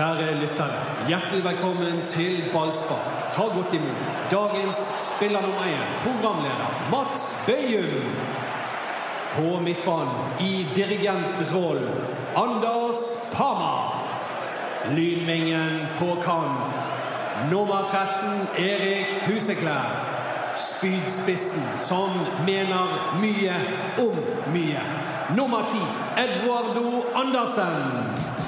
Kjære lyttere, hjertelig velkommen til Ballspark. Ta godt imot dagens spiller nummer én, programleder Mats Bøyum. På midtbanen i dirigentrollen Anders Parmar. Lynvingen på kant. Nummer 13 Erik Huseklær. Spydspissen som mener mye om mye. Nummer 10 Eduardo Andersen.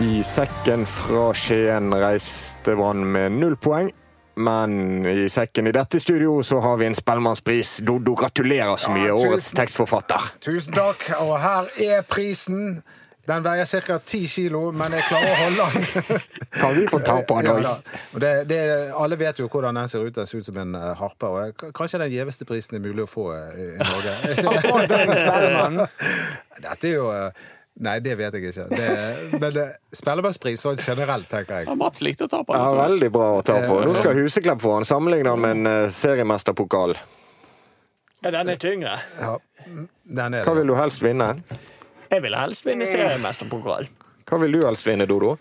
I sekken fra Skien reiste Brann med null poeng. Men i sekken i dette studio så har vi en Spellemannspris. Doddo, gratulerer så mye, Ja, årets tekstforfatter. Tusen takk. Og her er prisen. Den veier ca. 10 kilo, men jeg klarer å holde den. Kan vi få ta på den Ja. Det, det, alle vet jo hvordan den ser ut. Den ser ut som en eh, harpe. Og jeg- kanskje den gjeveste prisen er mulig å få eh, i Norge. Dette er jo eh, Nei, det vet jeg ikke. Det, men det- Spellemannspris sånn generelt, tenker jeg. Ja, Mats likte å ta på Ja, den. så- veldig bra å ta på. Nå skal Huseklepp få den sammenligna med en eh, seriemesterpokal. Ja, den er tyngre. Ja, den er Hva vil du helst vinne? Jeg vil helst vinne seriemesterpokal. Hva vil du helst vinne, Dodo?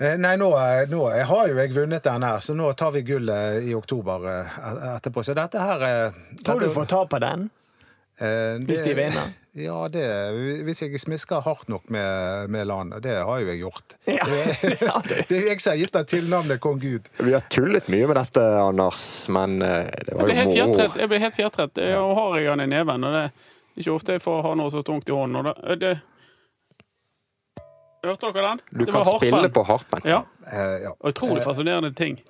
Eh, Nei, nå, eh, nå jeg har jo jeg vunnet den her, så nå tar vi gullet i oktober eh, etterpå. Så dette her dette, Tror du får ta på den? Eh, Hvis de vinner? Ja, det, hvis jeg smisker hardt nok med, med landet. Det har jo jeg gjort. Ja. Ja, det- er jo jeg som har gitt deg tilnavnet Kong Gud. Vi har tullet mye med dette, Anders, men eh, det var jo moro. Jeg ble helt fjertrett. Jeg har jeg den i neven, og det er ikke ofte jeg får ha noe så tungt i hånden. Og det, det... Hørte dere den? Du Det kan var harpen. spille på harpen. Ja. Uh, ja. Utrolig fascinerende ting.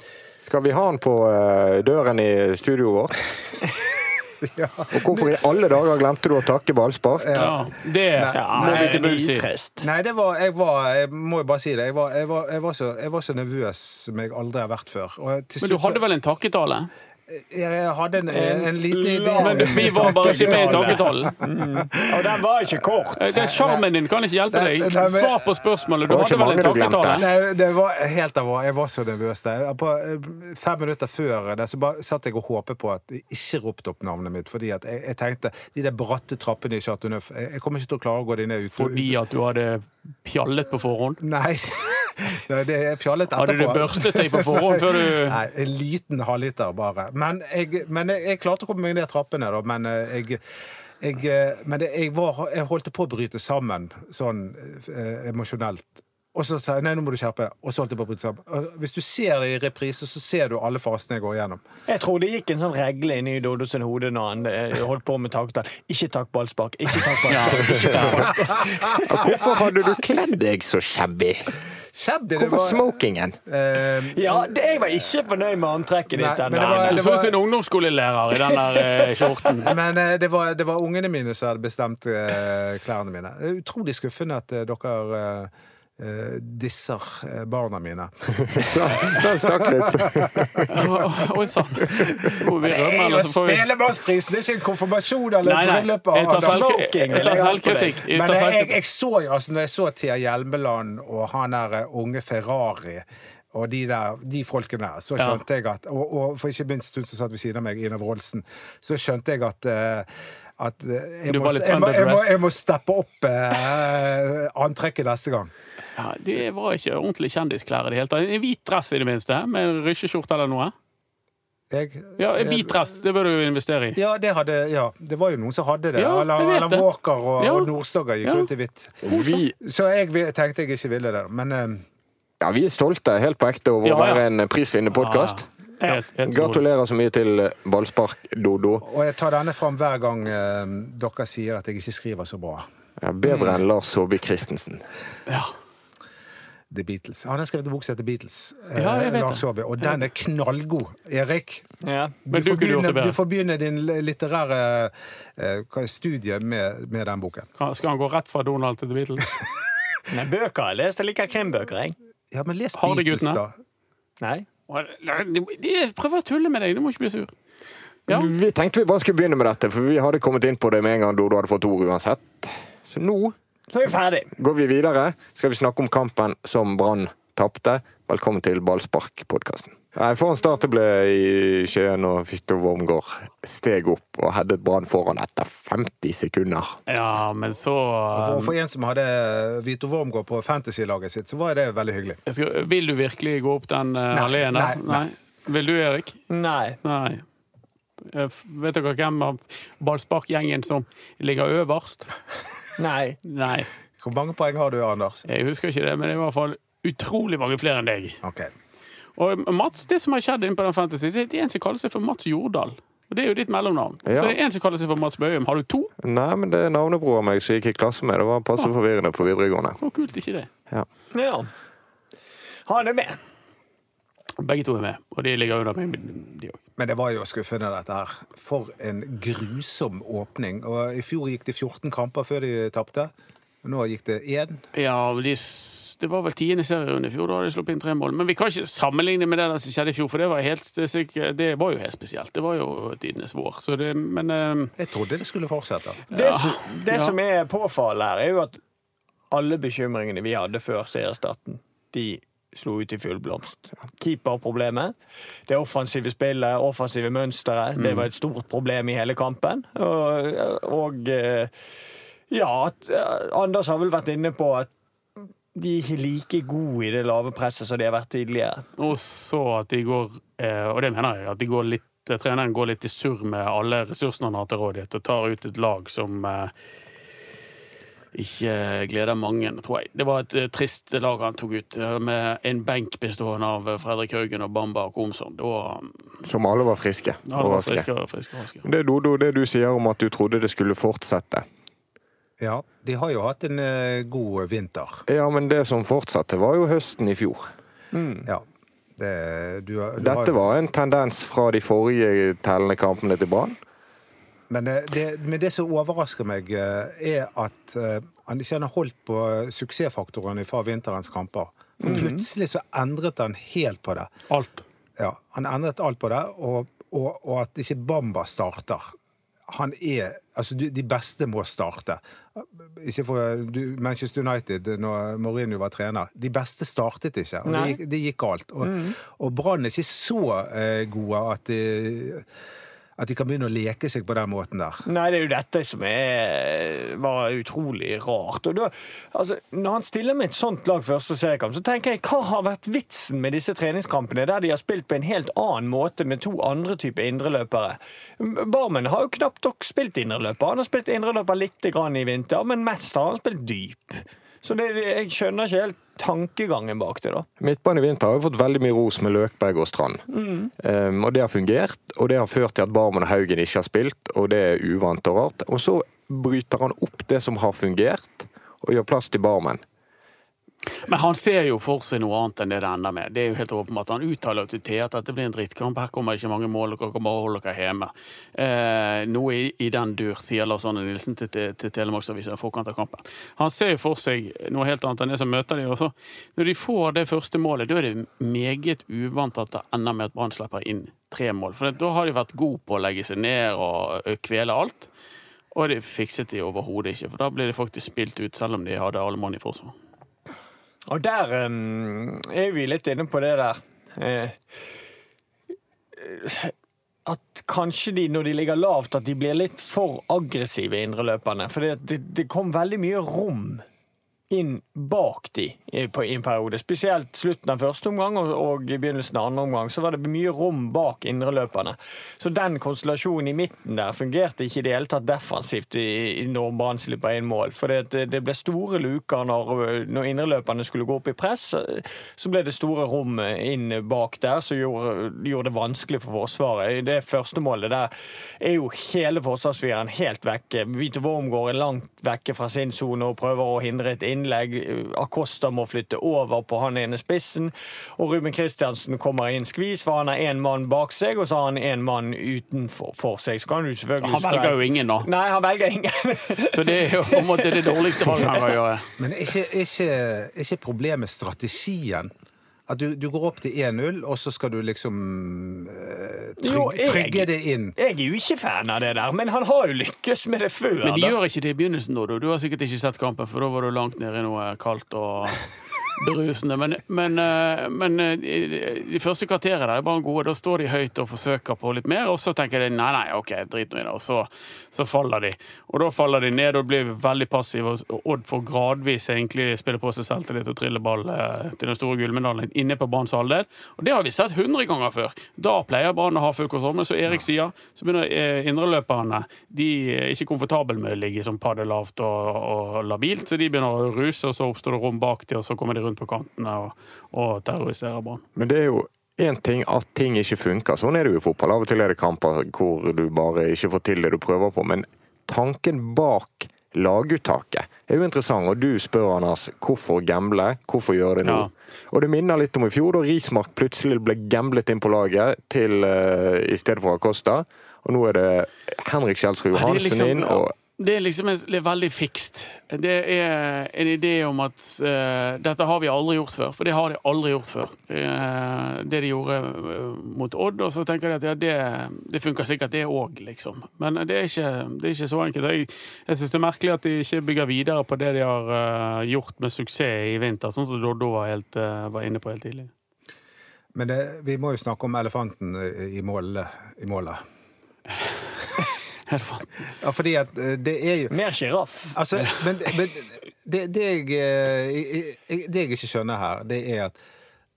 Skal vi ha den på uh, døren i studioet vårt? Og hvorfor i alle dager glemte du å takke Ballspark? Ja, det må vi til bunns i. Nei, det var Jeg var Jeg må jo bare si det. Jeg var, jeg var, jeg var, så, jeg var så nervøs som jeg aldri har vært før. Og til Men du slutt hadde vel en takketale? Jeg hadde en, en liten idé. Men vi var bare ikke med i takketalen. Og den var ikke kort. Eh, Det Sjarmen din kan ikke hjelpe deg. Svar på spørsmålet. Du hadde vel en takketale? Nei, det var helt av Jeg var så nervøs der. På eh, fem minutter før det så bare satt jeg og håpet på at de ikke ropte opp navnet mitt. Fordi at jeg, jeg tenkte de der bratte trappene i Chateau Neuf Jeg kommer ikke til å klare å gå de ned ut. Fordi at du hadde pjallet på forhånd? Nei. Nei, det er fjollete etterpå. Hadde du børstet deg på forhånd før du Nei, en liten halvliter bare. Men jeg, men jeg, jeg klarte å komme meg ned trappene, da. Men eh, jeg, jeg, eh, men jeg, var, jeg holdt på å bryte sammen sånn eh, emosjonelt. Og så sa jeg nei, nå må du skjerpe. Og så holdt jeg på å bryte sammen. Og Hvis du ser det i reprise, så ser du alle fasene jeg går igjennom. Jeg tror det gikk en sånn regle inn i Dodo sin hode når han eh, holdt på med takketall. Ikke takk ballspark, ikke takk ballspark. Ikke takk ballspark. Hvorfor hadde du kledd deg så shabby? Hvorfor var smokingen? eh, Ja, det, jeg var ikke fornøyd med antrekket ditt. den det var- Du så ut som en ungdomsskolelærer i den der eh, skjorten. Men eh, det var, det var ungene mine som hadde bestemt eh, klærne mine. Utrolig skuffende at dere disser eh, barna mine. Den stakk litt. Oi sann. Det er jo eller så får vi det er ikke en konfirmasjon eller bryllup. Jeg tar, selvkritikk. jeg. Jeg Men jeg, jeg, så jo, altså, når jeg så Thea Hjelmeland og han der eh, unge Ferrari og de, der, de folkene der, så Ja. skjønte jeg at Og, og for ikke minst hun som satt ved siden av meg, Ina Wroldsen, så skjønte jeg at eh, at eh, jeg må, jeg, må, jeg, må, jeg må steppe opp eh, antrekket neste gang. Ja, det var ikke ordentlig kjendisklær i det hele tatt. En hvit dress i det minste, med en rysjeskjorte eller noe. Jeg, Ja, en hvit dress, det bør du investere i. ja, det hadde, ja, det var jo noen som hadde det. Ja, eller. Walker og, Ja. og Nordstoga gikk Ja. rundt i hvitt. Vi, Så jeg tenkte jeg ikke ville det. Men eh, ja, vi er stolte helt på ekte over å Ja, ja. være en prisvinnende podkast. Ja, helt, helt. Gratulerer så mye til Ballspark, Dodo. Og jeg tar denne fram hver gang eh, dere sier at jeg ikke skriver så bra. Ja, bedre enn Lars Saabye Christensen. Ja. The Beatles. Han har skrevet en bok som heter Beatles. eh, Ja, jeg vet Lars. Saabye, og den er knallgod. Erik, Ja. Men du, du begynne, du får begynne din litterære eh, studie med, med den boken. Skal han gå rett fra Donald til The Beatles? Nei, bøker jeg leste like krimbøker, jeg. Ja, men les Beatles, da. Nei. De, de prøver å tulle med deg, du må ikke bli sur. Ja. Vi tenkte vi bare skulle begynne med dette, for vi hadde kommet inn på det med en gang Dodo hadde fått ord uansett. Så nå Så er vi ferdig. går vi videre. Skal vi snakke om kampen som Brann tapte. Velkommen til Ballspark-podkasten. Nei, foran startet start ble i Skien, og Victor Wormgård steg opp og hadde Brann foran etter 50 sekunder. Ja, men så Og for en som hadde Vito Wormgård på fantasy-laget sitt, så var det veldig hyggelig. jeg skal, Vil du virkelig gå opp den uh, alene? nei, nei. Vil du, Erik? Nei. Nei. Vet dere hvem av ballsparkgjengen som ligger øverst? Nei. Nei, Hvor mange poeng har du, Anders? jeg husker ikke det, men det er i hvert fall utrolig mange flere enn deg. Ok. Og Mats, det som har skjedd inne på den fantasy, det er en som kaller seg for Mats Jordal. Og det er jo ditt mellomnavn. Ja. Så det er en som kaller seg for Mats Bøhum. Har du to? Nei, men det er navnebror av meg som gikk i klasse med. Det var passe forvirrende på videregående. Hvor kult ikke det? Ja. Ja. Han er med. Begge to er med, og de ligger under meg, de òg. Men det var jo skuffende, dette her. For en grusom åpning. Og I fjor gikk det 14 kamper før de tapte. Nå gikk det én. Ja, de, det var vel tiende serierunde i fjor, da hadde de sluppet inn tre mål. Men vi kan ikke sammenligne med det der som skjedde i fjor, for det var, helt, det, det var jo helt spesielt. Det var jo tidenes vår. Så det, men uh, Jeg trodde det skulle fortsette. Det, Ja. som, det Ja. som er påfallende her, er jo at alle bekymringene vi hadde før seriestarten, de slo ut i full blomst. Keeperproblemet, det offensive spillet, offensive mønsteret, det var et stort problem i hele kampen. Og, og eh, ja, at, eh, Anders har vel vært inne på at de er ikke like gode i det lave presset som de har vært tidligere. Og så at de går, eh, og det mener jeg, at de går litt, eh, treneren går litt i surr med alle ressursene han har til rådighet, og tar ut et lag som eh, ikke gleder mange, tror jeg. Det var et trist lag han tok ut, med en benk bestående av Fredrik Haugen og Bamba og Komsson. Som alle var friske og var raske. friske, friske. Det Dodo, det du sier om at du trodde det skulle fortsette. Ja, de har jo hatt en eh, god vinter. Ja, men det som fortsatte, var jo høsten i fjor. Ja. Det, du, du har Dette jo- var en tendens fra de forrige tellende kampene til Brann. Men eh, det, men det som overrasker meg, eh, er at han ikke har holdt på suksessfaktorene fra vinterens kamper. For Plutselig så endret han helt på det. Alt. Ja, Han endret alt på det, og, og, og at ikke Bamba starter. Han er Altså, de beste må starte. Ikke for du, Manchester United, når Mourinho var trener. De beste startet ikke, og det gikk, de gikk galt. Og, og Brann er ikke så eh, gode at de, at de kan begynne å leke seg på den måten der. Nei, det er jo dette som er, var utrolig rart. Da, altså, når han stiller med et sånt lag første seriekamp, så tenker jeg hva har vært vitsen med disse treningskampene der de har spilt på en helt annen måte med to andre typer indreløpere? Barmen har jo knapt nok spilt indreløper. Han har spilt indreløper litt grann i vinter, men mest har han spilt dyp. Så det, jeg skjønner ikke helt tankegangen bak det, da. Midtbane i vinter har jo fått veldig mye ros med Løkberg og Strand. Um, og det har fungert, og det har ført til at Barmen og Haugen ikke har spilt, og det er uvant og rart. Og så bryter han opp det som har fungert, og gjør plass til Barmen. Men han ser jo for seg noe annet enn det det ender med. Det er jo helt åpenbart. Han uttaler til Thea at dette blir en drittkamp. Her kommer ikke mange mål. Dere kommer å holde dere hjemme. Eh, noe i, i den dur, sier Lars Arne Nilsen til, til, til Telemarksavisa i forkant av kampen. Han ser jo for seg noe helt annet enn det som møter de. også. når de får det første målet, da er det meget uvant at det ender med at Brann slipper inn tre mål. For da har de vært gode på å legge seg ned og kvele alt. Og det fikset de overhodet ikke, for da ble de faktisk spilt ut, selv om de hadde alle mann i forsvar. Og der um, er vi litt inne på det der eh, At kanskje de, når de ligger lavt, at de blir litt for aggressive, indreløperne. For det, det, det kom veldig mye rom inn bak de i, på, en periode. Spesielt slutten av første omgang og, og begynnelsen av andre omgang. Så var det mye rom bak indreløperne. Så den konstellasjonen i midten der fungerte ikke i det hele tatt defensivt i, i når Brann slipper inn mål. For det, det, ble store luker når, når indreløperne skulle gå opp i press. Så ble det store rom inn bak der som gjorde, gjorde det vanskelig for Forsvaret. Det første målet der er jo hele forsvarsfireren helt vekke. Vito Wormgård er langt vekke fra sin sone og prøver å hindre et innlegg. Acosta må flytte over på han ene spissen. Og Ruben Kristiansen kommer i en skvis, for han har én mann bak seg, og så har han én mann utenfor for seg. Så kan du selvfølgelig Han velger jo ingen, da. Nei, han velger ingen. Så det er jo på en måte det dårligste valget han kan gjøre. Men er ikke, ikke, ikke problemet strategien? At du, du går opp til 1-0, og så skal du liksom eh, Jo, trygge, jeg- trygge det inn. Jeg er jo ikke fan av det der, men han har jo lykkes med det før. Men de da. gjør ikke det i begynnelsen, da. Du Du har sikkert ikke sett kampen, for da var du langt nede i noe kaldt og berusende. Men, men, eh, men eh, de første kvarterene er bare gode. Da står de høyt og forsøker på litt mer, og så tenker de nei, nei, ok, drit nå i det. Og så, så faller de. Og da faller de ned og blir veldig passive. Og Odd får gradvis egentlig spille på seg selvtillit og trille ball eh, til den store gullmedaljen inne på Branns halvdel. Og det har vi sett hundre ganger før. Da pleier Brann å ha full kontroll. Men som Erik sier, så begynner indreløperne De er ikke komfortable med å ligge som paddelavt og, og labilt, så de begynner å ruse, og så oppstår det rom bak dem, og så kommer de rundt på kantene og, og terroriserer Brann. Men det er jo én ting at ting ikke funker. Sånn er det jo i fotball. Av og til er det kamper hvor du bare ikke får til det du prøver på. Men tanken bak laguttaket er jo interessant, og du spør Anders hvorfor gamble, hvorfor gjøre det nå? Ja. Og det minner litt om i fjor, da Rismark plutselig ble gamblet inn på laget til, uh, i stedet for Acosta. Og nå er det Henrik Kjelsrud Ja, Johansen liksom- inn. og Det er liksom en, det er veldig fikst. Det er en idé om at uh, dette har vi aldri gjort før, for det har de aldri gjort før. Uh, det de gjorde eh, mot Odd, og så tenker de at ja, det, det funker sikkert det òg, liksom. Men det er ikke, det er ikke så enkelt. Jeg, jeg syns det er merkelig at de ikke bygger videre på det de har uh, gjort med suksess i vinter, sånn som Doddo var, helt, var inne på helt tidlig. Men det, vi må jo snakke om elefanten i målet. I målet. Fan- Ja, fordi at eh, det er jo Mer sjiraff. Altså, men, men det, det, jeg, eh, det jeg ikke skjønner her, det er at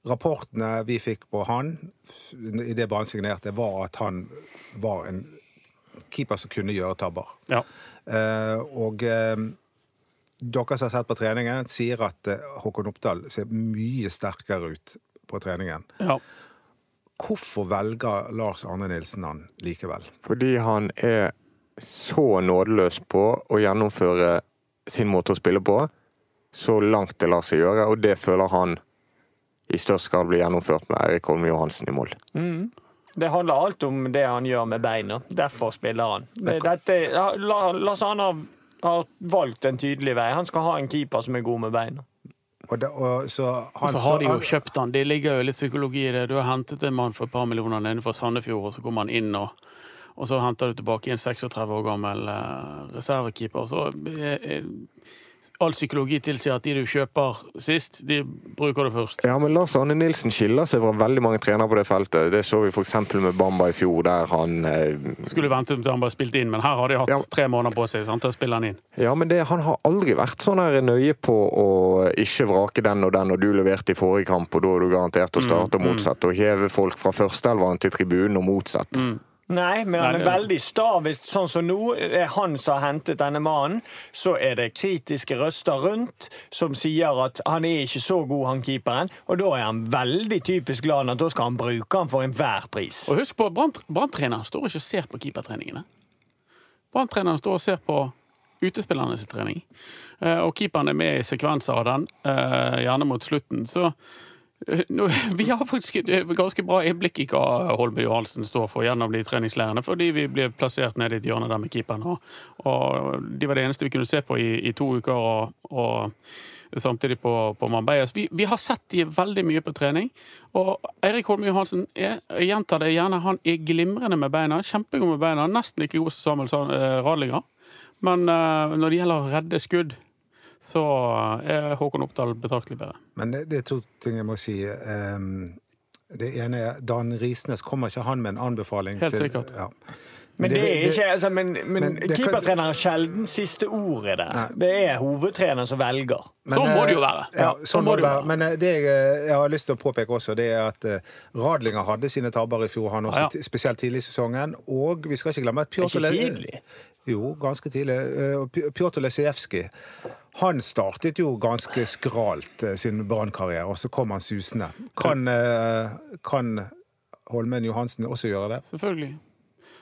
rapportene vi fikk på han i det Brann signerte, var at han var en keeper som kunne gjøre tabber. Ja. Eh, og dere som har sett på treningen, sier at Håkon Oppdal ser mye sterkere ut på treningen. ja. Hvorfor velger Lars Arne Nilsen han likevel? Fordi han er så nådeløs på å gjennomføre sin måte å spille på, så langt det lar seg gjøre, og det føler han i størst grad blir gjennomført med Eirik Holm Johansen i mål. Det handler alt om det han gjør med beina. Derfor spiller han. Det- Dette, Lars Arne har- har valgt en tydelig vei. Han skal ha en keeper som er god med beina. Og det, og, så Og han så har de jo kjøpt han. Det ligger jo litt psykologi i det. Du har hentet en mann for et par millioner nede fra Sandefjord, og så kommer han inn, og, og så henter du tilbake en 36 år gammel eh, reservekeeper. Så eh, eh, all psykologi tilsier at de du kjøper sist, de bruker du først. Ja, men Lars Arne Nilsen skiller seg fra veldig mange trenere på det feltet. Det så vi f.eks. med Bamba i fjor, der han eh, Skulle vente til han bare spilte inn, men her har de hatt Ja. tre måneder på seg sant, til å spille han inn. Ja, men det, han har aldri vært sånn her nøye på å ikke vrake den og den, og du leverte i forrige kamp, og da er du garantert å starte, og motsatt. Og heve folk fra førsteelveren til tribunen, og motsatt. Nei, men han er veldig sta. Hvis sånn som nå er han som har hentet denne mannen, så er det kritiske røster rundt som sier at han er ikke så god, han keeperen. Og da er han veldig typisk glad at da skal han bruke han for enhver pris. Og husk på, Brann- Brann-treneren står ikke og ser på keepertreningene. Brann-treneren står og ser på utespillernes trening. Eh, Og keeperen er med i sekvenser av den, eh, gjerne mot slutten. Så eh, vi har faktisk et eh, ganske bra innblikk i hva Holme Johansen står for gjennom de treningsleirene, fordi vi ble plassert nede i et hjørne der med keeperen. Og, de var det eneste vi kunne se på i, i to uker. og, og samtidig på, på Marbella. Vi, vi har sett de veldig mye på trening. Og Eirik Holme Johansen er, jeg gjentar det gjerne, han er glimrende med beina. Kjempegod med beina. Nesten like god som Samuel Radlinger. Men eh, når det gjelder å redde skudd, så er Håkon Oppdal betraktelig bedre. Men det, det er to ting jeg må si. Ehm, det ene er Dan Risnes. Kommer ikke han med en anbefaling? Helt til- sikkert. Ja. Men det ikke, altså, men, men, men det keepertreneren har sjelden siste ordet der. Det er hovedtreneren som velger. Men, Sånn må det jo eh, være. Ja, Ja, sånn må det være. Men eh, det jeg, eh, jeg har lyst til å påpeke også, det er at eh, Radlinger hadde sine tabber i fjor, han også, Ja, ja. spesielt tidlig i sesongen. Og vi skal ikke glemme at Pjotr Ikke tidlig. Jo, ganske tidlig. Eh, Pjotr Lesijevskij han startet jo ganske skralt eh, sin brannkarriere, og så kom han susende. Kan, eh, kan Holmen Johansen også gjøre det? Selvfølgelig.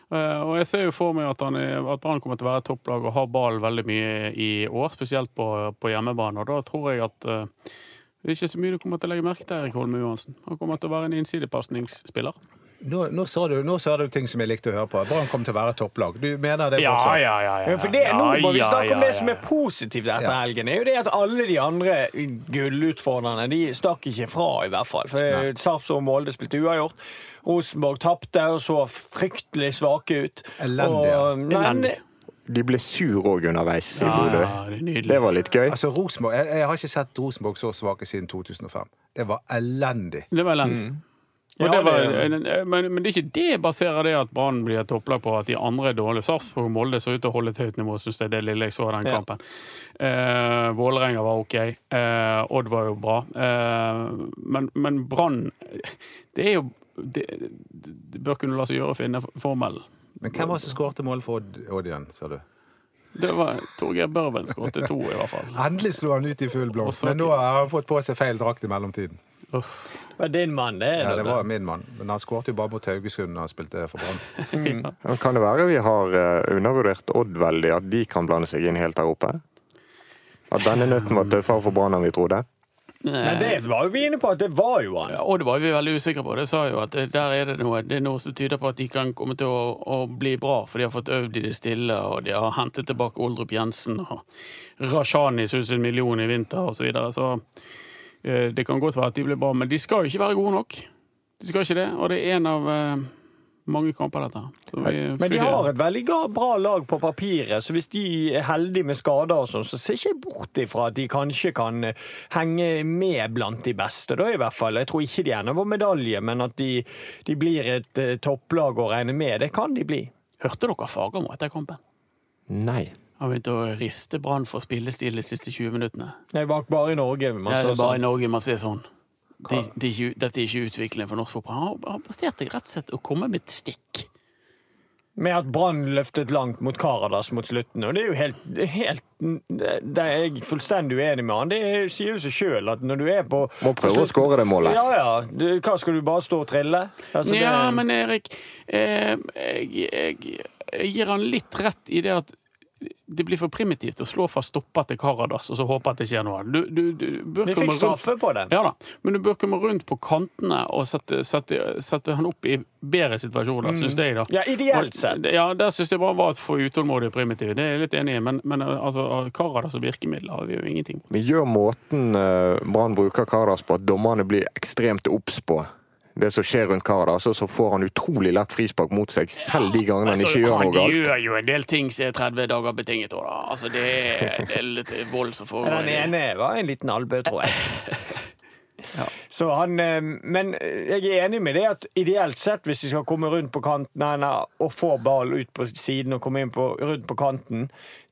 Og jeg ser jo for meg at, han at Brann kommer til å være topplag og ha ballen veldig mye i år, spesielt på, på hjemmebane. Og da tror jeg at det er ikke så mye du kommer til å legge merke til Erik Holme Johansen. Han kommer til å være en innsidepasningsspiller. Nå, nå, sa du, nå sa du ting som jeg likte å høre på. Brann kommer til å være topplag. Du mener det fortsatt? ja, ja. Ja, for det, nå må vi snakke om det som er positivt etter Ja. helgen. Det er jo det at alle de andre gullutfordrerne de stakk ikke fra, i hvert fall. For Sarpsborg og Molde spilte uavgjort. Rosenborg tapte og så fryktelig svake ut. Elendige. Og, men, Elendig. De ble sur òg underveis i Bodø. ja, det. Det var litt gøy. Altså, Rosenborg, jeg, jeg har ikke sett Rosenborg så svake siden 2005. Det var elendig. Det var elendig. Og Ja, det var, det- men, men det er ikke det baserer det at Brann blir et topplag på at de andre er dårlige. Sarpsborg og Molde så ut til å holde et høyt nivå, syns jeg, det lille jeg så av den Ja. kampen. Eh, Vålerenga var ok. Eh, Odd var jo bra. Eh, men men Brann Det er jo det, det bør kunne la seg gjøre å finne formelen. Men hvem var det som skårte mål for Odd igjen, sa du? Det var Torgeir Børven skåret to, i hvert fall. Endelig slo han ut i full blomst, men nå har han fått på seg feil drakt i mellomtiden. Det var din mann, det. Ja, det var min mann, men han skåret jo bare mot Haugesund da han spilte for Brann. Ja, Kan det være vi har eh, undervurdert Odd veldig, at de kan blande seg inn helt der oppe? At denne nøtten var tøffere for Brann enn vi trodde? Nei, det var jo vi inne på at det var jo han. Ja, og det var vi veldig usikre på. Det sa jo at der er det noe Det er noe som tyder på at de kan komme til å, å bli bra, for de har fått øvd i det stille, og de har hentet tilbake Oldrup Jensen og Rashani synes en million i vinter, og så videre. Så det kan godt være at de blir bra, men de skal jo ikke være gode nok. De skal ikke det, og det er en av eh, mange kamper, dette. Så vi- Men de har et veldig bra lag på papiret, så hvis de er heldige med skader, og sånn, så ser ikke jeg bort ifra at de kanskje kan eh, henge med blant de beste. da i hvert fall. Jeg tror ikke de ender på medalje, men at de, de blir et eh, topplag å regne med, det kan de bli. Hørte dere Fagermo etter kampen? Nei. Han begynte å riste Brann for spillestil de siste 20 minuttene. Det er bare i Norge. Man Ja, det er bare i sånn. Norge man ser sånn. De, de de, dette er ikke utviklingen for norsk fotball. Han har- har basert seg rett og slett å komme med et stikk. Med at Brann løftet langt mot Karadas mot slutten. Og det er jo helt, det helt Det er jeg fullstendig uenig med han. Det er- sier jo seg sjøl at når du er på Må prøve å skåre det målet. Ja ja. Du, hva skal du bare stå og trille? Altså, det- ja, men Erik, eh, jeg, jeg, jeg gir han litt rett i det at det blir for primitivt å slå fast stopper til Karadas og så håpe at det skjer noe. Du, du, du bør Vi fikk straffe på den. Ja da, men du bør komme rundt på kantene og sette, sette, sette han opp i bedre situasjoner, syns jeg. da. Mm. Ja, ideelt sett. Ja, Der syns jeg bare var et for utålmodig og primitiv. Det er jeg litt enig i, men, men altså, Karadas og virkemidler har vi jo ingenting på. Vi gjør måten eh, Brann bruker Karadas på, at dommerne blir ekstremt obs på det som skjer rundt Karadas, altså, så får han utrolig lett frispark mot seg, selv de gangene han Altså, ikke gjør noe galt. Han gjør jo en del ting som er 30 dager betinget. Da. Altså, det er, det er litt vold som foregår. Den ene var en liten albue, tror jeg. Så han, eh, men jeg er enig med det at ideelt sett, hvis de skal komme rundt på kanten nei, og få ball ut på siden og komme inn på, rundt på kanten,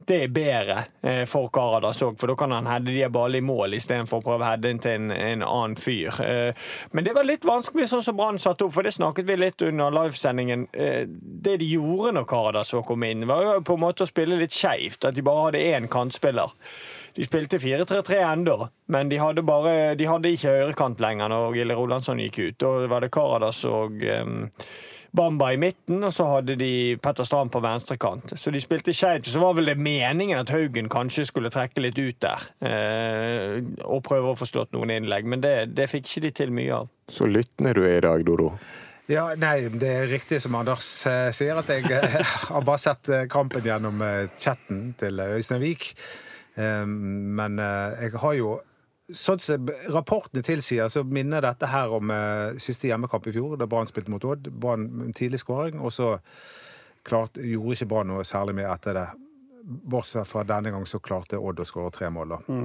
det er bedre eh, for Karadas òg, for da kan han heade de ballene i mål istedenfor å prøve å heade den til en, en annen fyr. Eh, men det var litt vanskelig sånn som Brann satte opp, for det snakket vi litt under livesendingen. Det de gjorde når Karadas kom inn, var jo på en måte å spille litt skeivt, at de bare hadde én kantspiller. De spilte 4-3-3 ennå, men de hadde, bare, de hadde ikke høyrekant lenger når Gille Rolandsson gikk ut. Da var det Karadas og um, Bamba i midten, og så hadde de Petter Strand på venstrekant. Så de spilte skeivt. Så var vel det meningen at Haugen kanskje skulle trekke litt ut der. Eh, og prøve å få slått noen innlegg, men det, det fikk ikke de til mye av. Så lyttende du er i dag, Doro. Ja, nei, Det er riktig som Anders eh, sier, at jeg eh, har bare sett eh, kampen gjennom chatten til Øystein Wiik. Eh, men eh, jeg har jo Sånn som rapportene tilsier, så minner dette her om eh, siste hjemmekamp i fjor, da Brann spilte mot Odd. Brann en tidlig skåring, og så klart, gjorde ikke Brann noe særlig mye etter det. Bortsett fra denne gang så klarte Odd å skåre tre mål. da.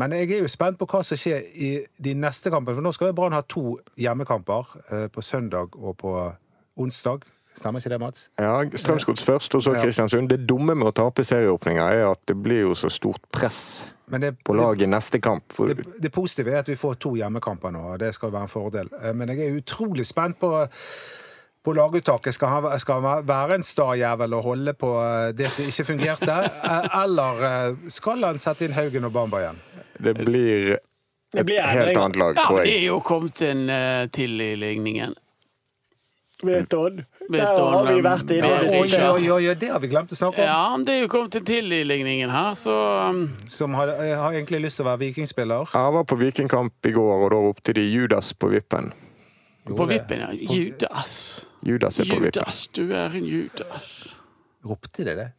Men jeg er jo spent på hva som skjer i de neste kampene. For nå skal Brann ha to hjemmekamper eh, på søndag og på onsdag. Stemmer ikke det, Mats? Ja, Strømsgods først, og så Kristiansund. Det dumme med å tape serieåpninga er at det blir jo så stort press Men det, på laget i neste kamp. For det, det positive er at vi får to hjemmekamper nå, og det skal være en fordel. Eh, Men jeg er utrolig spent på på laguttaket. Skal han, skal han være en sta jævel og holde på eh, det som ikke fungerte? Eh, Eller skal han sette inn Haugen og Bamba igjen? det blir Det et blir helt annet lag, Ja, jeg. men det er jo kommet en uh, til i ligningen. Vet Odd. Der har vi vært inne vet det siste. oi, oi, oi, det har vi glemt å snakke om. Ja, det er jo kommet en til i ligningen her, så um, Som har, eh, har egentlig lyst til å være vikingspiller. Jeg var på Vikingkamp i går, og da ropte de Judas på vippen. På vippen, ja. Judas. Judas er på vippen. Judas, du er en Judas. Ropte de det?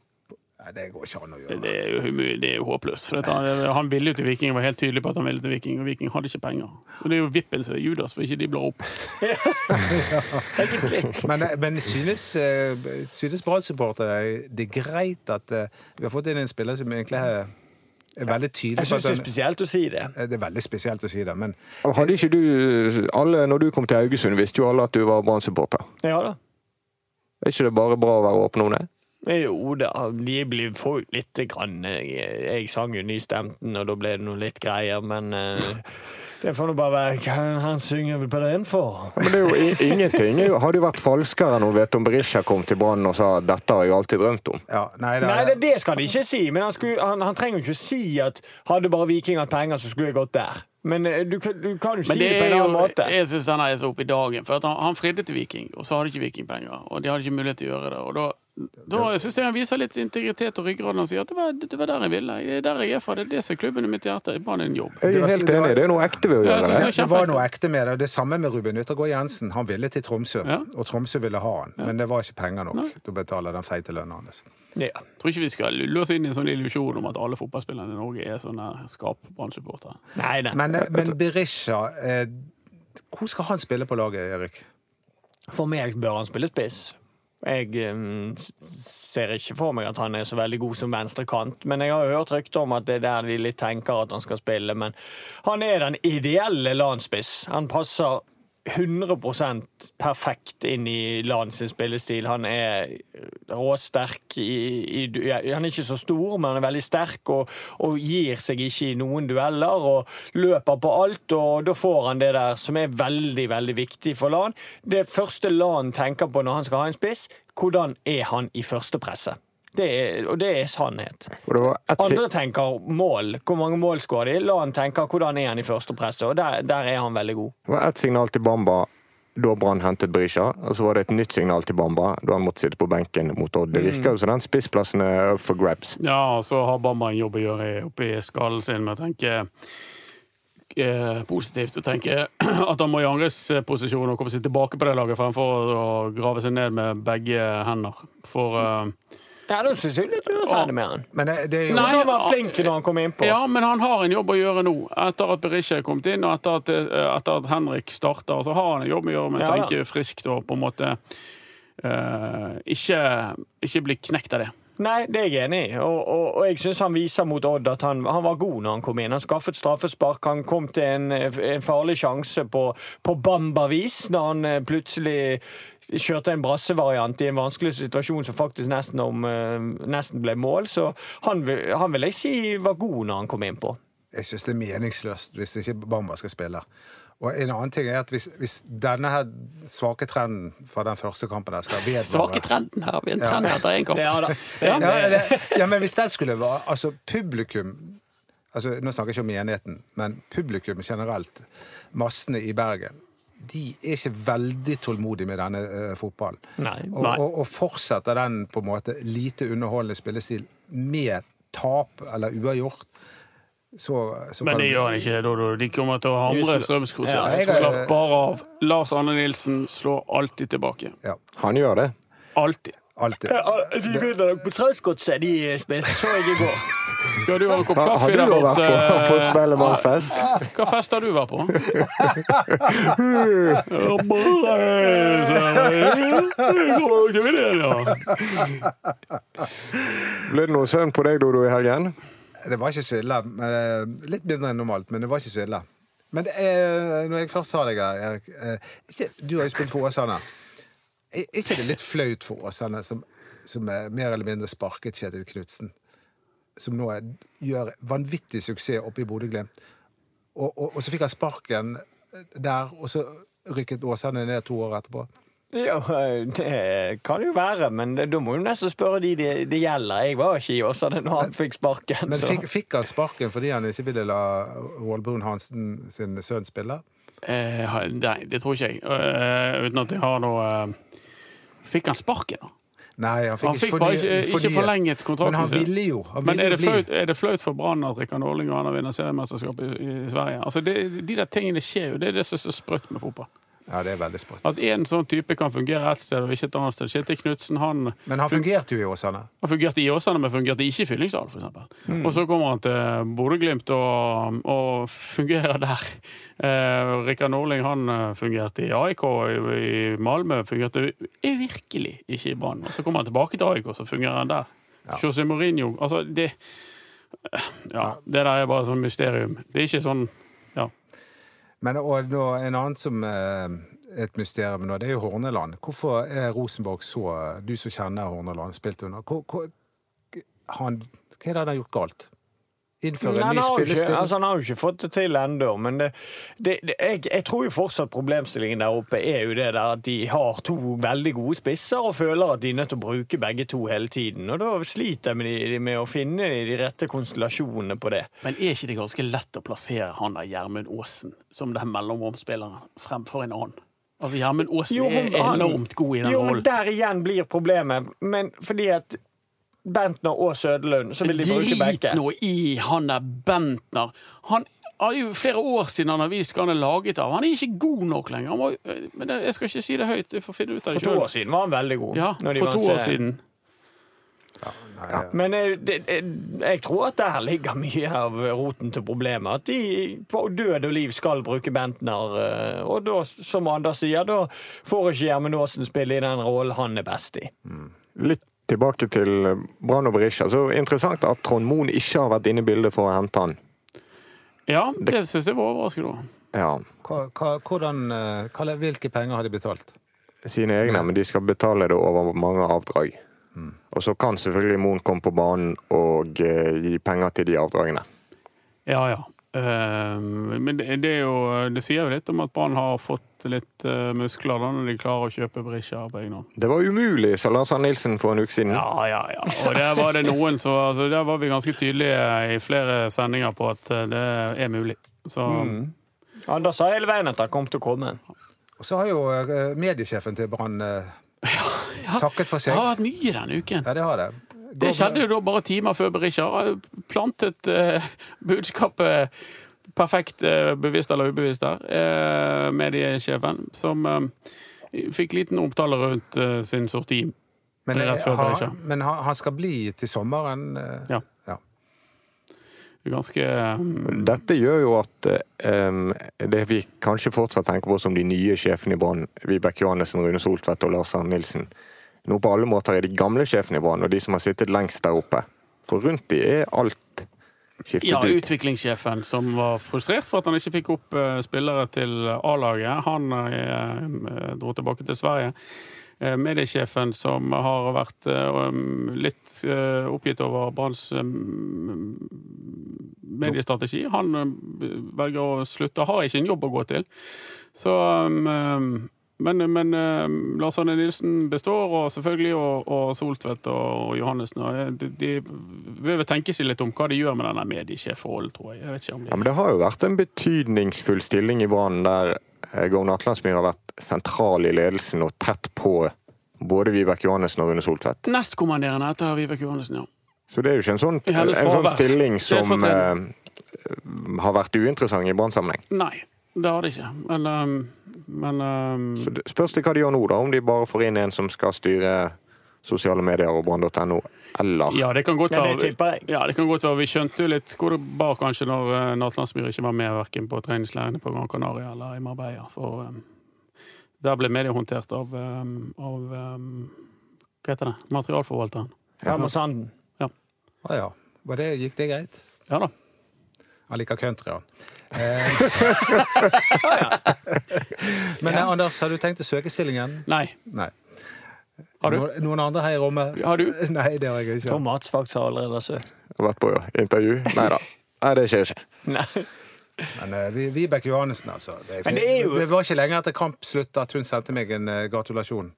Nei, det går ikke an å gjøre. Det er jo, det er jo håpløst. For han, han ville jo til Viking, var helt tydelig på at han ville til Viking, og Viking hadde ikke penger. Og det er jo vippen som er Judas, for ikke de blar opp. Men, men synes, eh, synes Brann-supportere det er greit at eh, vi har fått inn en spiller som egentlig er, er veldig tydelig Jeg syns det er spesielt å si det. Eh, Det er veldig spesielt å si det, men Hadde ikke du alle, Når du kom til Haugesund, visste jo alle at du var Brann-supporter. Ja da. Er ikke det bare bra å være åpen om det? Jo da, de blir får jo litt grann Jeg, jeg sang jo nystemten, og da ble det noe litt greier, men eh, det får nå bare være hva han synger vel på den for. Men det er jo ingenting. Det hadde jo vært falskere når Veton Berisha kom til Brann og sa 'dette har jeg alltid drømt om'. ja, nei, det, Nei, det, det skal han ikke si, men han, skulle, han, han trenger jo ikke si at hadde bare Viking hatt penger, så skulle jeg gått der. Men eh, du, kan- du kan jo si det, det på en jo, annen måte. jeg syns den er så opp i dagen. For at han, han fridde til Viking, og så hadde ikke Viking penger. Og de hadde ikke mulighet til å gjøre det. Og da, da syns jeg han viser litt integritet og ryggrad når han sier at det var, det var der jeg ville. Det er der jeg er fra. Det er det som er klubben i mitt hjerte. Brann er en jobb. Jeg Det er helt enig. Det er noe ekte ved å gjøre det. det det var noe ekte med det. Det samme med Ruben Yttergård Jensen. Han ville til Tromsø, Ja. og Tromsø ville ha han. Men det var ikke penger nok til å betale den feite lønna hans. Ja. Jeg tror ikke vi skal lulle oss inn i en sånn illusjon om at alle fotballspillerne i Norge er sånne skap-Brann-supportere. Men, eh, men Berisha eh, Hvor skal han spille på laget, Erik? For meg bør han spille spiss. Jeg ser ikke for meg at han er så veldig god som venstrekant, men jeg har hørt rykter om at det er der de litt tenker at han skal spille. Men han er den ideelle landspiss. Han passer 100% perfekt inn i Lan sin spillestil. Han er råsterk i, i Han er ikke så stor, men han er veldig sterk og, og gir seg ikke i noen dueller. Og løper på alt, og da får han det der som er veldig, veldig viktig for Lan. Det første Lan tenker på når han skal ha en spiss, hvordan er han i førstepresset? Det er, og det er sannhet. Det var Andre tenker mål. Hvor mange mål skårer de? La han tenke hvordan er han i første presset, og der, der er han veldig god. det var ett signal til Bamba da Brann hentet Berisha, og så var det et nytt signal til Bamba da han måtte sitte på benken mot Odd. Det virker jo som den spissplassen er up for grabs. Ja, og så har Bamba en jobb å gjøre oppi skallen sin med å tenke eh, positivt. å tenke at han må i andres posisjon og komme seg tilbake på det laget fremfor å grave seg ned med begge hender. For eh, Ja, da syns jeg litt urettferdig med han. Men det, det er jo Nei, han var flink når han kom innpå. Ja, men han har en jobb å gjøre nå. Etter at Berisha er kommet inn, og etter at, eh, etter at Henrik starter, så har han en jobb å gjøre med å Ja, tenke friskt og på en måte uh, ikke, ikke bli knekt av det. Nei, det er jeg enig i. Og, og, og jeg syns han viser mot Odd at han, han var god når han kom inn. Han skaffet straffespark, han kom til en, en farlig sjanse på, på Bamba-vis, når han eh, plutselig kjørte en brassevariant i en vanskelig situasjon som faktisk nesten, om, eh, nesten ble mål. Så han, han vil jeg si var god når han kom inn på. Jeg syns det er meningsløst hvis ikke Bamba skal spille. Og en annen ting er at hvis, hvis denne her svake trenden fra den første kampen der skal vedvare Svake trenden her. Vi er en trend etter én kamp. Ja da. Ja. ja, det, ja, men hvis den skulle være Altså, publikum altså, Nå snakker jeg ikke om menigheten, men publikum generelt, massene i Bergen, de er ikke veldig tålmodige med denne uh, fotballen. Nei. Og, Nei. og, og fortsetter den på en måte lite underholdende spillestil med tap eller uavgjort, så, så Men det gjør han ikke. Dodo. De kommer til å hamre Ja, Strømsgodset. er- Slapp bare av. Lars Anne Nilsen slår alltid tilbake. Ja, Han gjør det. Alltid. alltid. De vinner nok på Strømsgodset, de spiste så jeg i går. Skal du ha en kopp Har, kaffe har du der jo vært på, på Spellemannfest? Hva fest har du vært på? Ja, ja. Ble det noe søvn på deg, Dodo, i helgen? Det var ikke så ille. Eh, litt mindre enn normalt, men det var ikke så ille. Men er, når jeg først sa deg her, eh, Du har jo spilt for Åsane. Er ikke det litt flaut for Åsane, som, som er mer eller mindre sparket Kjetil Knutsen? Som nå er, gjør vanvittig suksess oppe i Bodø-Glimt. Og, og, og så fikk han sparken der, og så rykket Åsane ned to år etterpå. Ja, det kan jo være, men da må du nesten spørre de det, de gjelder. Jeg var ikke i Åsane når han fikk sparken. Men fikk, fikk han sparken fordi han ikke ville la Roald Hansen sin sønn spille? Eh, nei, det tror ikke jeg. Uh, uten at jeg har noe uh, Fikk han sparken, da? Nei, han fikk, Han fikk ikke, bare forny- ikke, ikke forlenget kontrakten Men han ville jo. Han Men er det, fløyt flaut, er det flaut for Brann at Rikard Norling og Anna vinner seriemesterskap i, i Sverige? Altså det, de der tingene skjer jo. Det er det som er så sprøtt med fotball. Ja, det er veldig sprøtt. At en sånn type kan fungere ett sted og ikke et annet sted. Kjetil Knutsen han, Men han fungerte jo i Åsane. han fungerte i Åsane, men fungerte ikke i Fyllingsdal, f.eks. Og så kommer han til Bodø-Glimt og, og fungerer der. Eh, Rikard Norling han eh, fungerte i AIK, i, i Malmö fungerte virkelig ikke i Brann. Og så kommer han tilbake til AIK, så fungerer han der. José Mourinho Altså, det Ja, det der er bare sånn mysterium. Det er ikke sånn Ja. Men og nå, en annen som eh, et mysterium nå, det er jo Horneland. Hvorfor er Rosenborg så Du som kjenner Horneland, spilt under. Hvor, hvor, han, hva er det han har gjort galt? Innføre en ny jo ikke, spillestil? altså, han har jo ikke fått det til ennå, men det, det, det, jeg, jeg tror jo fortsatt problemstillingen der oppe er jo det der at de har to veldig gode spisser og føler at de er nødt til å bruke begge to hele tiden. Og da sliter de med, med å finne de rette konstellasjonene på det. Men er ikke det ganske lett å plassere han der Gjermund Aasen som den mellomromspilleren fremfor en annen? Altså, Gjermund Aasen Jo, er enormt god i den rollen. Jo, men der igjen blir problemet. Men fordi at Bentner og Søderlund, så vil de bruke Drit nå i han der Bentner. Han er jo flere år siden han har vist hva han er laget av. Han er ikke god nok lenger. Han må, men jeg skal ikke si det høyt, jeg får finne ut av det. For to år siden var han veldig god. Ja, når de for to år siden. siden. Nei, Men eh, det, det, jeg tror at der ligger mye av roten til problemet. At de på død og liv skal bruke Bentner. eh, Og da, som Anders sier, da får ikke Gjermund Aasen spille i den rollen han er best i. Litt tilbake til Brann og Berisha. Så interessant at Trond Moen ikke har vært inne i bildet for å hente han. Ja, det synes jeg var overraskende. Ja, hvordan, eh, hvilke penger har de betalt? sine egne, men de skal betale det over mange avdrag. Og så kan selvfølgelig Moen komme på banen og eh, gi penger til de avdragene. Ja, ja. Eh, men det, det, er jo, det sier jo litt om at Brann har fått litt eh, muskler da, når de klarer å kjøpe Brisja på egen hånd. Det var umulig, sa Lars Arne Nilsen for en uke siden. Ja, ja, ja. Og der var det noen som altså, Der var vi ganske tydelige i flere sendinger på at eh, det er mulig. Så Anders sa hele veien at han kom til å komme. Og så har jo eh, mediesjefen til Brann eh, takket for seg. det har vært mye denne uken. Ja, det har det. Det skjedde jo da bare timer før Berisha plantet eh, budskapet perfekt eh, bevisst eller ubevisst der, eh, mediesjefen, som eh, fikk liten omtale rundt eh, sin sorti. Men, Det rett før eh, han, men han han skal bli til sommeren? eh, Ja. ja. Ganske eh, Dette gjør jo at eh, det vi kanskje fortsatt tenker på som de nye sjefene i Brann, Vibeke Johannessen, Rune Soltvedt og Lars Arne Nilsen, nå på alle måter er de gamle sjefnivåene og de som har sittet lengst der oppe. For rundt de er alt skiftet Ja, ut. utviklingssjefen som var frustrert for at han ikke fikk opp eh, spillere til A-laget. Han eh, dro tilbake til Sverige. Eh, mediesjefen som har vært um, litt oppgitt over Branns eh, mediestrategi. Han velger å slutte, har ikke en jobb å gå til. Så um, men, men uh, Lars Arne Nilsen består, og selvfølgelig og, og Soltvedt og, Johannessen. Og eh, de, de vil vel tenke seg litt om hva de gjør med denne mediesjefrollen, tror jeg. jeg vet ikke om de... Ja, men Det har jo vært en betydningsfull stilling i Brann der eh, Govn Atlandsmyr har vært sentral i ledelsen og tett på både Vibeke Johannessen og Rune Soltvedt. Nestkommanderende etter Vibeke Johannessen, ja. Så det er jo ikke en sånn, en sånn stilling som eh, har vært uinteressant i Brann-sammenheng. Nei, det har de ikke. Men, um, men um, det Spørs det hva de gjør nå, da. Om de bare får inn en som skal styre sosiale medier og brann.no, eller ja, det kan godt være ja, det kan godt være. Vi skjønte jo litt hvor det bar kanskje når uh, Natlandsmyr ikke var med verken på treningsleirene på Gran Canaria eller i Marbella. For um, der ble media håndtert av, um, av um, hva heter det, materialforvalteren. Herman Sanden. Ah, ja. Var det, gikk det greit? Ja da. Han liker country, han. Eh, Men ja. Anders, har du tenkt å søke stillingen? Nei. Nei. Har du? Noen, andre her i rommet? Har du? Nei, det har jeg ikke. Tom Mats faktisk har allerede søkt. vært på intervju? Nei da. Nei, det skjer ikke. Nei. Men uh, Vibeke Johannessen, altså. Det, Men det er jo- det var ikke lenge etter kamp slutt at hun sendte meg en uh, gratulasjon.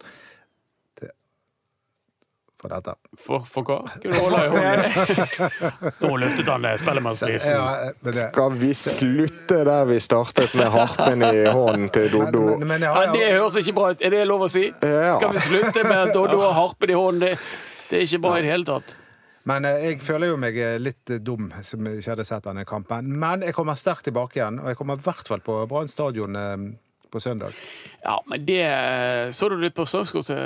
For dette. For, for hva? Skal du holde i hånden? Nå løftet han det Spellemannsprisen. Ja, eh, Skal vi slutte der vi startet, med harpen i hånden til Doddo? men, men men, Ja, har, det høres ikke bra ut. Er det lov å si? Ja. Skal vi slutte med at Doddo har harpen i hånden? Det, det er ikke bra i det hele tatt. Men eh, jeg føler jo meg eh, litt eh, dum som ikke hadde sett denne kampen. Men jeg kommer sterkt tilbake igjen, og jeg kommer i hvert fall på Brann stadion eh, på søndag. Ja, men det Så du litt på Strømsgodset,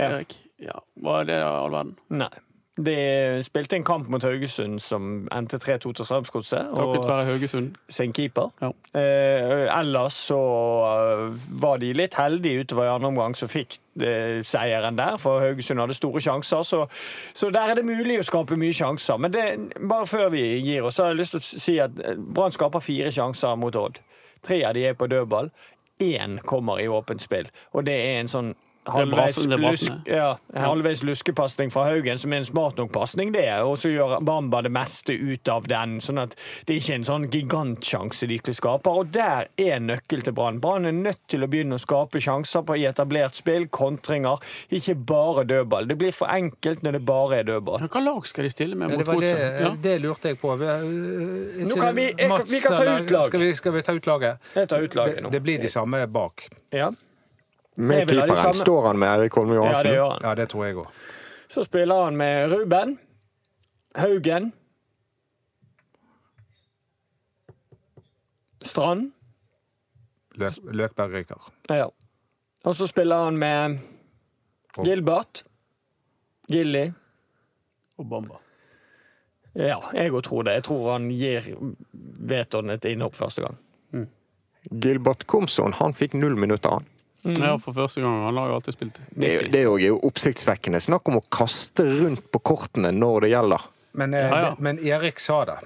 Erik? Ja. Var det all verden? Nei. De spilte en kamp mot Haugesund som endte 3-2 til Strømsgodset. Takket være Haugesund. sin keeper. Ja. Eh, ellers så eh, var de litt heldige utover i andre omgang som fikk eh, seieren der, for Haugesund hadde store sjanser. Så, så der er det mulig å skape mye sjanser. Men det, bare før vi gir oss, så har jeg lyst til å si at Brann skaper fire sjanser mot Odd. Tre av de er på dødball. Én kommer i åpent spill, og det er en sånn halvveis, lusk, ja, halvveis luskepasning fra Haugen, som er en smart nok pasning, det. Og så gjør Bamba det meste ut av den, sånn at det er ikke en sånn gigantsjanse de skaper. Og der er nøkkel til Brann. Brann er nødt til å begynne å skape sjanser på i etablert spill, kontringer, ikke bare dødball. Det blir for enkelt når det bare er dødball. Hva lag skal de stille med Ja, mot det, det, Ja. det lurte jeg på. Vi, jeg, Nå kan vi- jeg vi kan ta ut lag. Skal vi, skal vi ta ut laget? Jeg tar ut laget Det, det blir de samme bak. Ja, Med keeperen står han med Erik Holme ja det Johansen. gjør han. Ja, det tror jeg òg. Så spiller han med Ruben, Haugen, Strand. Løk, Løkberg ryker. Ja. Og så spiller han med Gilbert. Gilly. Og Bamba. Ja, jeg òg tror det. Jeg tror han gir Veton et innhopp første gang. Gilbert Komson han fikk null minutter, han. Ja, for første gang. Han har jo alltid spilt Det, er jo- det er jo- oppsiktsvekkende. Snakk om å kaste rundt på kortene når det gjelder. Men, eh, Ja, ja. Det, men Erik sa det.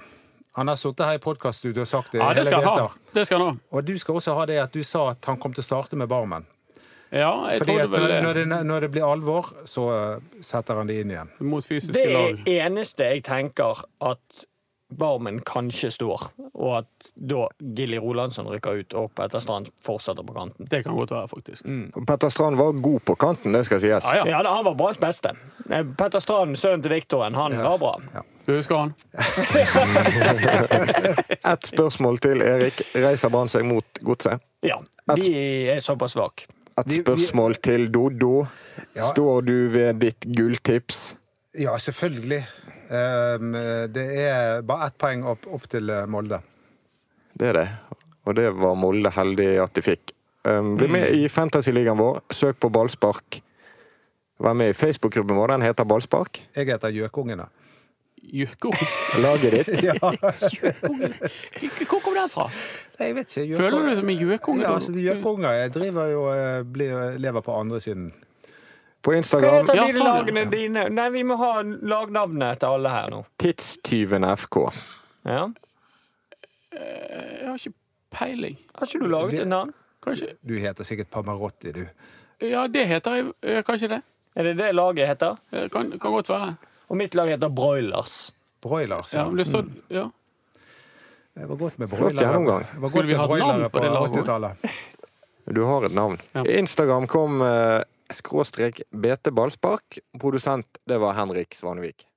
Han har sittet her i podkaststudio og sagt det Ja, det skal han ha. Det skal han ha. Og du skal også ha det at du sa at han kom til å starte med Barmen. Ja, jeg Fordi tror at vel når, det. når, det, når det blir alvor, så eh, setter han det inn igjen. Mot fysiske Det er lag. eneste jeg tenker at Barmen kanskje står, og at da Gilly Rolandsson rykker ut, og Petter Strand fortsetter på kanten. Det kan godt være, faktisk. Mm. Petter Strand var god på kanten, det skal sies. Ja, ja. Ja, han var Branns beste. Eh, Petter Strand, sønnen til Viktoren, han var bra. Du husker han? Ett spørsmål til Erik. Reiser Brann seg mot Godset? Ja, de er såpass svake. Et spørsmål til Dodo. Ja. Står du ved ditt gulltips? Ja, selvfølgelig. Um, det er bare ett poeng opp, opp til eh, Molde. Det er det. Og det var Molde heldig at de fikk. Um, bli med i Fantasyligaen vår. Søk på ballspark. Vær med i Facebook-gruppen vår. Den heter Ballspark. Jeg heter Gjøkungene. Jøko. Laget ditt. Ja, Hvor kom den fra? jeg vet ikke. Føler du deg som en gjøkunge? Ja, altså, Gjøkunger jeg driver jo eh, blir, lever på andre siden. På Hva heter de lagene dine? Nei, vi må ha lagnavnet til alle her nå. Tidstyven FK. Ja. Jeg har ikke peiling. Har ikke du laget et navn? Kanskje Du heter sikkert Pamarotti, du. Ja, det heter jeg. eh, Kanskje det. Er det det laget heter? Eh, Kan, kan godt være. Og mitt lag heter Broilers. Broilers. Ja, Ja. så, ja. Det var godt med broilere. Skulle vi hatt navn på på det laget? Du har et navn. Ja. Instagram kom eh, skråstrek BT Ballspark. Produsent det var Henrik Svanevik.